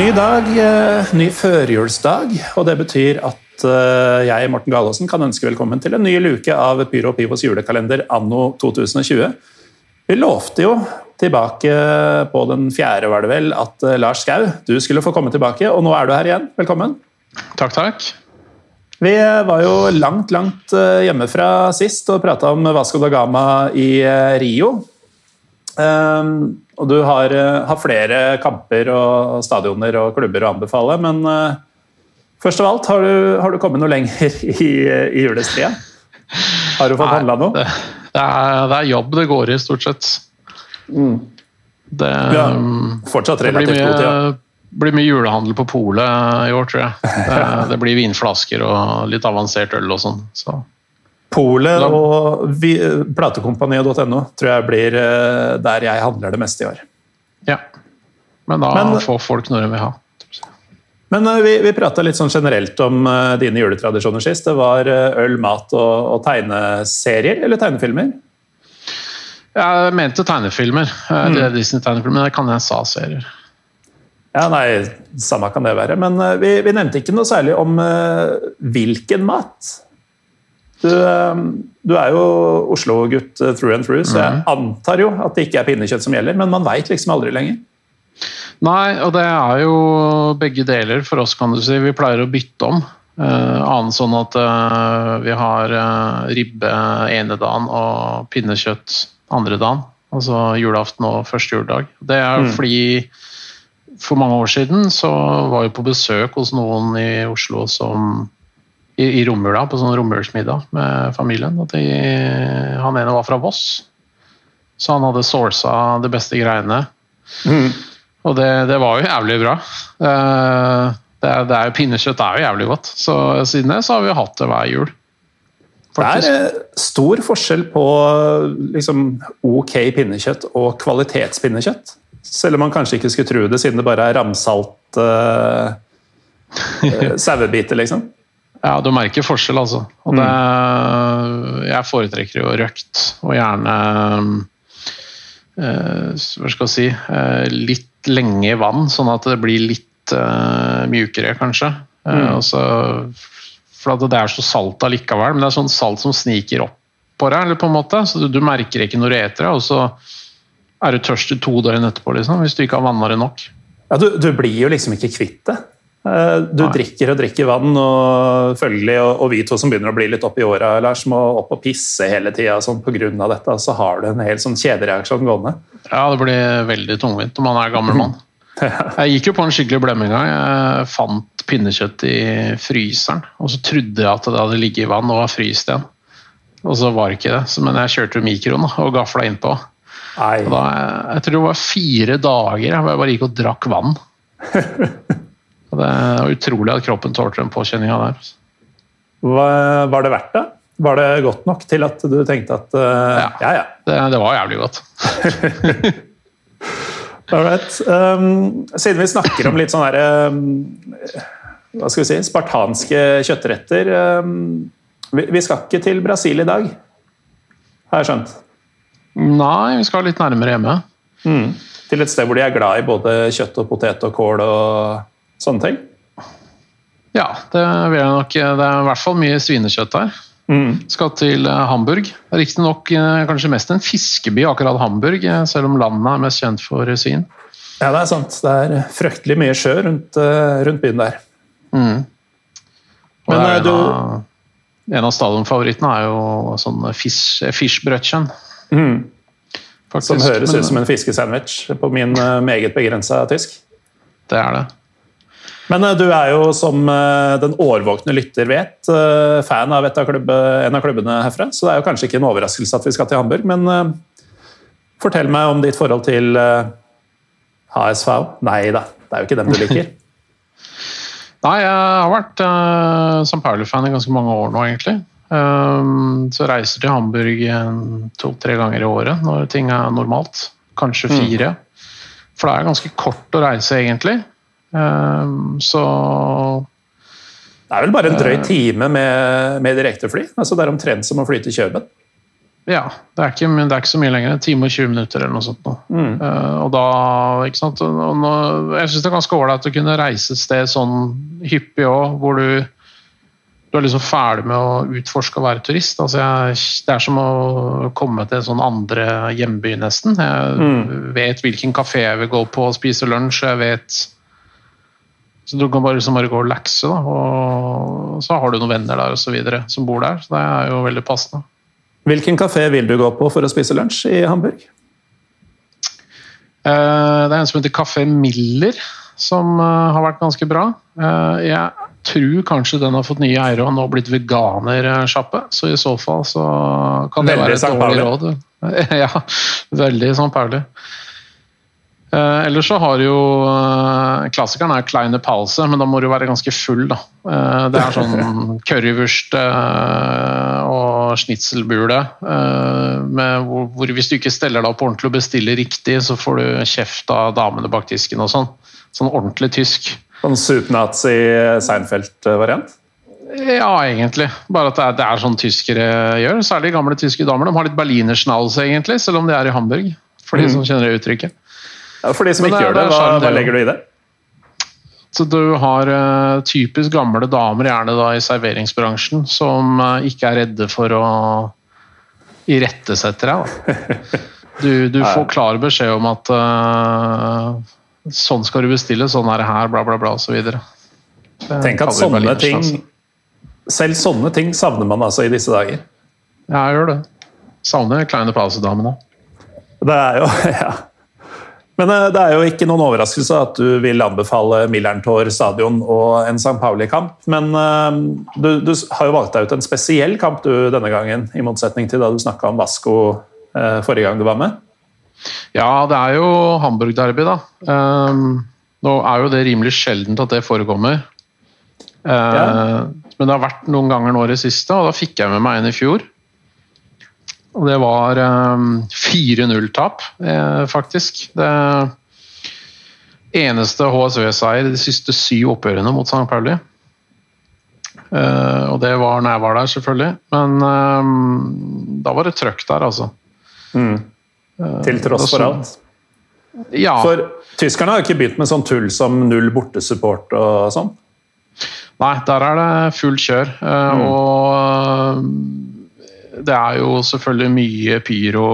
Ny dag, eh, ny førjulsdag, og det betyr at eh, jeg, Morten Galaasen, kan ønske velkommen til en ny luke av Pyro Pivos julekalender anno 2020. Vi lovte jo tilbake på den fjerde, var det vel, at eh, Lars Skau, du skulle få komme tilbake, og nå er du her igjen. Velkommen. Takk, takk. Vi var jo langt, langt hjemmefra sist og prata om Vasco da Gama i Rio. Um, og du har, eh, har flere kamper og stadioner og klubber å anbefale, men eh, først av alt, har du, har du kommet noe lenger i, i julestria? Har du fått handla noe? Det, det, er, det er jobb det går i, stort sett. Det, Ja, um, fortsatt det relativt god tid. ja. mye, blir mye julehandel på polet i år, tror jeg. Det, det blir vinflasker og litt avansert øl og sånn. Så. Polet og platekompaniet.no tror jeg blir eh, der jeg handler det meste i år. Ja. Men da Men- får folk når de vil ha. Men eh, vi, vi prata litt sånn generelt om eh, dine juletradisjoner sist. Det var øl, mat og, og tegneserier eller tegnefilmer. Jeg mente tegnefilmer. Mm. Er Disney-tegnefilmer, men det kan jeg sa serier. Ja, nei, Samme kan det være. Men vi, vi nevnte ikke noe særlig om uh, hvilken mat. Du, eh, du er jo Oslo-gutt eh, through and through, så jeg antar jo at det ikke er pinnekjøtt som gjelder, men man veit liksom aldri lenger. Nei, og det er jo begge deler for oss, kan du si. Vi pleier å bytte om. Uh, annet sånn at uh, vi har uh, ribbe ene dagen og pinnekjøtt andre dagen. Altså julaften og første juledag. Det er Mm. fordi for mange år siden så var vi på besøk hos noen i Oslo som i, i romjula, på sånn romjulsmiddag med familien. At de, han ene var fra Voss, så han hadde sourca de beste greiene. Og det, det var jo jævlig bra. Eh, Det det er jo Pinnekjøtt er jo jævlig godt. Så siden det så har vi hatt det hver jul. Det er eh, stor forskjell på liksom, ok pinnekjøtt og kvalitetspinnekjøtt. Selv om man kanskje ikke skulle tro det, siden det bare er ramsalt uh, sauebiter, liksom. Ja, du merker forskjell, altså. Og det, jeg foretrekker jo røkt, og gjerne eh, Hva skal jeg si eh, Litt lenge i vann, sånn at det blir litt eh, mjukere, kanskje. Eh, og så, for at det er så salt allikevel, men det er sånn salt som sniker opp på deg, eller på en måte, så du, du merker ikke når du eter det. og så er du tørst i to døgn etterpå, liksom, hvis du ikke har vanna det nok. Ja, du, du blir jo liksom ikke kvitt det. Eh, Du Nei. drikker og drikker vann, og følgelig, og, og vi to som begynner å bli litt oppi åra, Lars, må opp og pisse hele tida sånn, pga. dette. Så har du en hel sånn kjedereaksjon gående. Ja, det blir veldig tungvint når man er gammel mann. Jeg gikk jo på en skikkelig blemme en gang. Jeg fant pinnekjøtt i fryseren, og så trodde jeg at det hadde ligget i vann og var fryst igjen. Og så var det ikke det, så, men jeg kjørte mikroen og gafla innpå. Da, jeg tror det var fire dager hvor jeg bare gikk og drakk vann. Det er utrolig at kroppen tålte den påkjenninga der. Hva- Var det verdt det? Var det godt nok til at du tenkte at uh, Ja. ja, ja. Det, det var jævlig godt. Alright. Um, siden vi snakker om litt sånn herre um, Hva skal vi si Spartanske kjøttretter. Um, vi, vi skal ikke til Brasil i dag, har jeg skjønt. Nei, vi skal litt nærmere hjemme. Til et sted hvor de er glad i både kjøtt og potet og kål og sånne ting. Ja, det vil jeg nok. Det er i hvert fall mye svinekjøtt der. Skal til eh, Hamburg. Riktignok eh, kanskje mest en fiskeby, akkurat Hamburg, eh, selv om landet er mest kjent for svin. Ja, det er sant. Det er fryktelig mye sjø rundt, rundt byen der. Og Men, det er en du- av- en av stadionfavorittene er jo sånn fish. Faktisk, Som høres ut som en fiskesandwich på min meget begrensa tysk. Det er det. Men eh, du er jo, som eh, den årvåkne lytter vet, eh, fan av, av klubbe, en av klubbene herfra, så det er jo kanskje ikke en overraskelse at vi skal til Hamburg, men fortell meg om ditt forhold til HSV. Nei da, det er jo ikke dem du liker. Nei, jeg har vært uh, St. Pauli-fan i ganske mange år nå, egentlig. Um, så reiser til Hamburg to-tre ganger i året når ting er normalt. Kanskje fire. For det er ganske kort å reise, egentlig. Um, så Det er vel bare en drøy time med, med direktefly? Altså, det er omtrent som å fly til Kjøben. ja, det er, ikke, men det er ikke så mye lenger. En time og 20 minutter eller noe sånt. Nå. Uh, og da, ikke sant? Nå, jeg syns det er ganske ålreit å kunne reise et sted sånn hyppig òg, hvor du du er liksom ferdig med å utforske og være turist. Altså jeg, det er som å komme til en sånn andre hjemby, nesten. Jeg vet hvilken kafé jeg vil gå på og spise lunsj. jeg vet så Du kan bare, liksom bare gå og lekse, da. og så har du noen venner der og så videre, som bor der. Så det er jo veldig passende. Hvilken kafé vil du gå på for å spise lunsj i Hamburg? Eh, Det er en som heter Kafé Miller, som eh, har vært ganske bra. Eh, Jeg tror kanskje den har fått nye eiere og nå blitt veganersjappe. Så i så fall så kan det Veldig være et dårlig råd. Ja, veldig St. Pauli. Ellers så har jo Klassikeren er Kleine Pause, men da må du være ganske full, da. Eh, det er sånn currywurst eh, og schnitzelbule. Eh, hvor, hvor hvis du ikke steller deg opp ordentlig og bestiller riktig, så får du kjeft av damene bak disken og sånn. Sånn ordentlig tysk. Sånn supernazi Seinfeld-variant? Ja, egentlig. Bare at det er, det er sånn tyskere gjør. Særlig gamle tyske damer. De har litt berlinerschnauze, egentlig, selv om de er i Hamburg. For de som kjenner det uttrykket. Ja, for de som Men ikke det gjør det, hva, hva legger du i det? Så du har eh, typisk gamle damer, gjerne da i serveringsbransjen, som eh, ikke er redde for å irettesette deg. Du, du får klar beskjed om at uh, sånn skal du bestille, sånn er det her, bla, bla, bla, osv. Tenk at sånne ting Selv sånne ting savner man altså i disse dager. Ja, jeg gjør det. Savner kleine pausedamene. Det er jo Ja. Men eh, det er jo ikke noen overraskelse at du vil anbefale Millerntor stadion og en St. Pauli-kamp. Men eh, du, du har jo valgt deg ut en spesiell kamp du denne gangen, i motsetning til da du snakka om Vasco eh, forrige gang du var med. Ja, det er jo Hamburg-derby, da. Um, nå er jo det rimelig sjeldent at det forekommer. Uh, Ja. Men det har vært noen ganger nå i det siste, og da fikk jeg med meg en i fjor. Og det var ehm, 4-0-tap, eh, faktisk. Det eneste HSV-seier de siste syv oppgjørene mot St. Pauli. Eh, og det var når jeg var der, selvfølgelig. Men ehm, da var det trøkk der, altså. Til tross for alt. Ja. For tyskerne har jo ikke begynt med sånn tull som null bortesupport og sånn. Nei, der er det fullt kjør. Mm. Og det er jo selvfølgelig mye pyro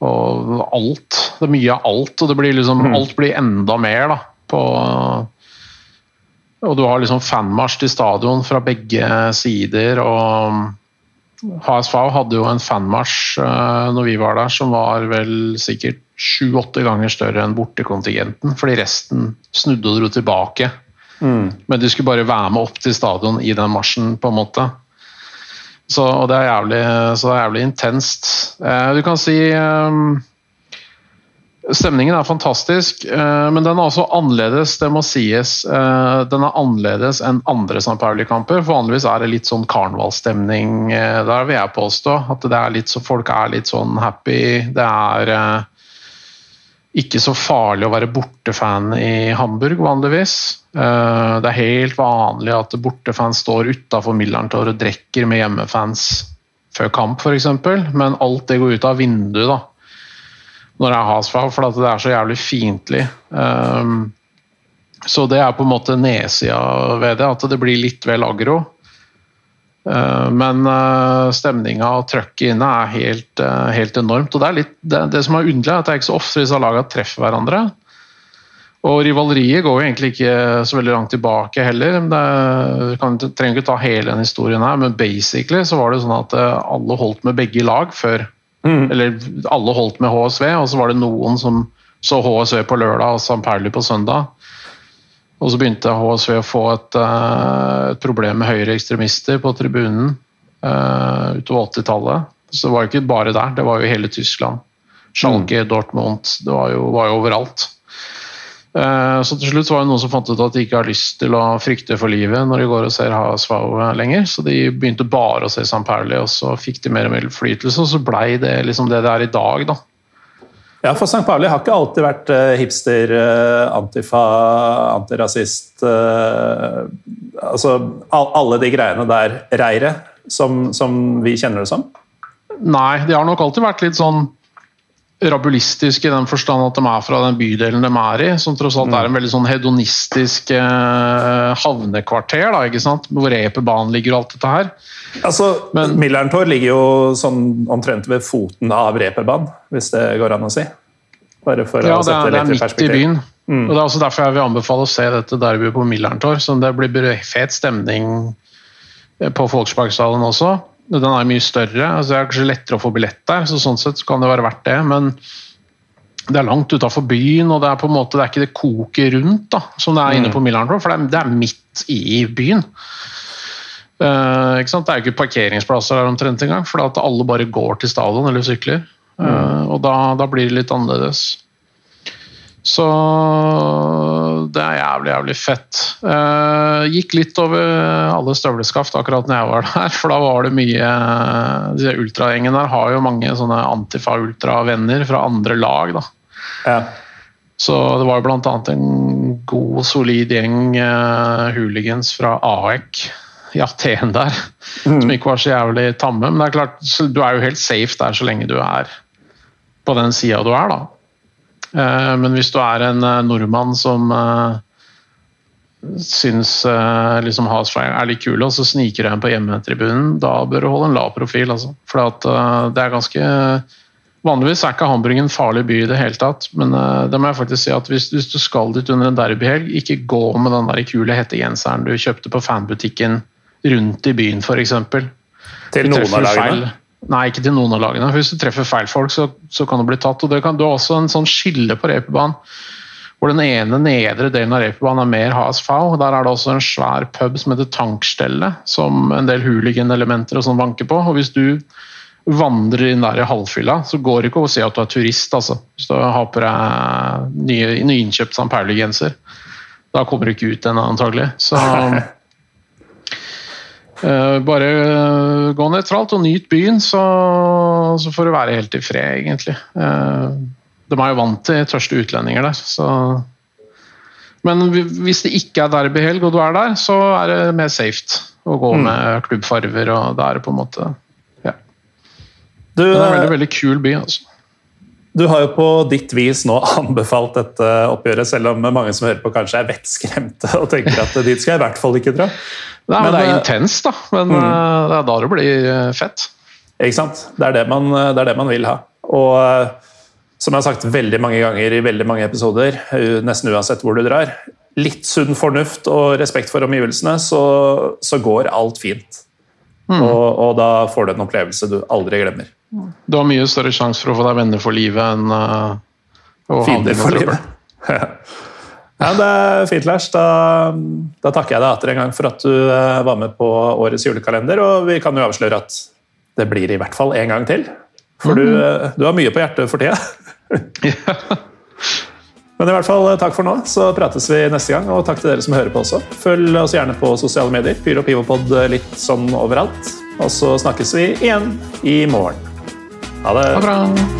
og alt. Det er mye av alt, og det blir liksom, alt blir enda mer da, på Og du har liksom fanmarsj til stadion fra begge sider. og HSV hadde jo en fanmarsj uh, når vi var der, som var vel sikkert sju-åtte ganger større enn bortekontingenten, fordi resten snudde og dro tilbake. Men de skulle bare være med opp til stadion i den marsjen, på en måte. Så, og det er jævlig, så det er jævlig intenst. Eh, du kan si eh, Stemningen er fantastisk, eh, men den er også annerledes, det må sies. Eh, den er annerledes enn andre San Pauli-kamper. for Vanligvis er det litt sånn karnevalsstemning eh, der, vil jeg påstå. At det er litt så, folk er litt sånn happy. Det er eh, ikke så farlig å være bortefan i Hamburg, vanligvis. Eh, Det er helt vanlig at bortefans står utafor Millerntor og drikker med hjemmefans før kamp, f.eks. Men alt det går ut av vinduet da, når det er Hasfag, for det er så jævlig fiendtlig. Eh, Så det er på en måte nedsida ved det, at det blir litt vel aggro. Eh, Men uh, stemninga og trøkket inne er helt, eh, helt enormt. og Det er litt, det, det som er underlig, er at det er ikke så ofte disse lagene treffer hverandre. Og rivaleriet går jo egentlig ikke så veldig langt tilbake heller. Det kan, trenger ikke ta hele den historien her, men basically så var det sånn at eh, alle holdt med begge lag før. Mm. Eller alle holdt med HSV, og så var det noen som så HSV på lørdag og San Pauli på søndag. Og så begynte HSV å få et, eh, et med høyreekstremister på tribunen uh, utover 80-tallet. Så det var jo ikke bare der, det var jo hele Tyskland. Schalke, mm. Dortmund, det var jo, var jo overalt. Uh, så til slutt var det noen som fant ut at de ikke har lyst til å frykte for livet når de går og ser HSV lenger, så de begynte bare å se San Pauli, og så fikk de mer og mer innflytelse, og så blei det liksom det det er i dag, da. Ja, for St. Pauli har ikke alltid vært uh, hipster, uh, antifa, antirasist uh, Altså alle de greiene der, reiret, som, som vi kjenner det som? Nei, de har nok alltid vært litt sånn rabulistisk i den forstand at de er fra den bydelen de er i, som tross alt er en veldig sånn hedonistisk eh, havnekvarter, da, ikke sant? hvor reperbanen ligger og alt dette her. Altså, Men, Millerntor ligger jo sånn omtrent ved foten av reperbanen, hvis det går an å si. Bare for ja, å sette det er, det er midt i byen. Mm. Og Det er også derfor jeg vil anbefale å se dette derbyet på Millerntor. Så det blir fet stemning på Folksparkstadion også. Den er mye større. altså Det er kanskje lettere å få billett der, så sånn sett kan det være verdt det. Men det er langt utafor byen, og det er på en måte, det er ikke det koket rundt da, som det er inne mm. på Millern for det er, det er, midt i byen. Uh, ikke sant? Det er jo ikke parkeringsplasser der omtrent engang, for alle bare går til stadion eller sykler. Uh, og da, da, blir det litt annerledes. Så det er jævlig, jævlig fett. Uh, gikk litt over alle støvleskaft akkurat når jeg var der, for da var det mye Disse Ultragjengen der har jo mange sånne Antifa-ultra-venner fra andre lag, da. Ja. Så det var jo annet en god, solid gjeng uh, hooligans fra AEK i Aten der, mm. som ikke var så jævlig tamme. Men det er klart, du er jo helt safe der så lenge du er på den sida du er, da. Eh, men hvis du er en eh, nordmann som eh, syns liksom Hasfire er litt kule, og så sniker du en på hjemmetribunen, da bør du holde en lav profil. Altså. For det er ganske Vanligvis er ikke Hamburg en farlig by i det hele tatt, men det må jeg faktisk si at hvis, hvis du skal dit under en derbyhelg, ikke gå med den der kule hettegenseren du kjøpte på fanbutikken rundt i byen, f.eks. Til noen av lagene? Nei, ikke til noen av lagene. Hvis du treffer feil folk, så, så kan du bli tatt. og det kan, Du har også en sånn skille på reperbanen hvor den ene nedre delen av reperbanen er mer HSV. Der er det også en svær pub som heter Tankstellet, som en del hooligan-elementer og sånn vanker på. og Hvis du vandrer inn der i halvfylla, så går det ikke å si at du er turist. altså. Hvis du har på deg nyinnkjøpt St. Pauli-genser. Da kommer du ikke ut ennå, antagelig. Så bare uh, gå nøytralt og nyt byen, så, så, får du være helt i fred, egentlig. Uh, de er jo vant til tørste utlendinger der, så Men hvis det ikke er derbyhelg og du er der, så er det mer safe å gå mm. med klubbfarver, og da er det på en måte Ja. Du, det er en veldig, veldig kul by, altså. Du har jo på ditt vis nå anbefalt dette oppgjøret, selv om mange som hører på kanskje er vettskremte og tenker at dit skal jeg i hvert fall ikke dra. Nei, men, det er eh, intenst, da. Men mm. Eh, det er da det blir eh, fett. Ikke sant. Det er det man, det er det man vil ha. Og som jeg har sagt veldig mange ganger i veldig mange episoder, nesten uansett hvor du drar, litt sunn fornuft og respekt for omgivelsene, så, så går alt fint. Mm. Og, og, da får du en opplevelse du aldri glemmer. Du har mye større sjanse for å få deg venner for livet enn uh, å Fiender for livet. Ja, det er fint, Lars. Da, da, takker jeg deg atter en gang for at du eh, var med på årets julekalender. Og vi kan jo avsløre at det blir i hvert fall en gang til. For mm. du, eh, du, har mye på hjertet for tida. Men i hvert fall eh, takk for nå, så prates vi neste gang. Og takk til dere som hører på også. Følg oss gjerne på sosiale medier. Pyr og Pivopod litt sånn overalt. Og så snakkes vi igjen i morgen. Ha det. Ha bra.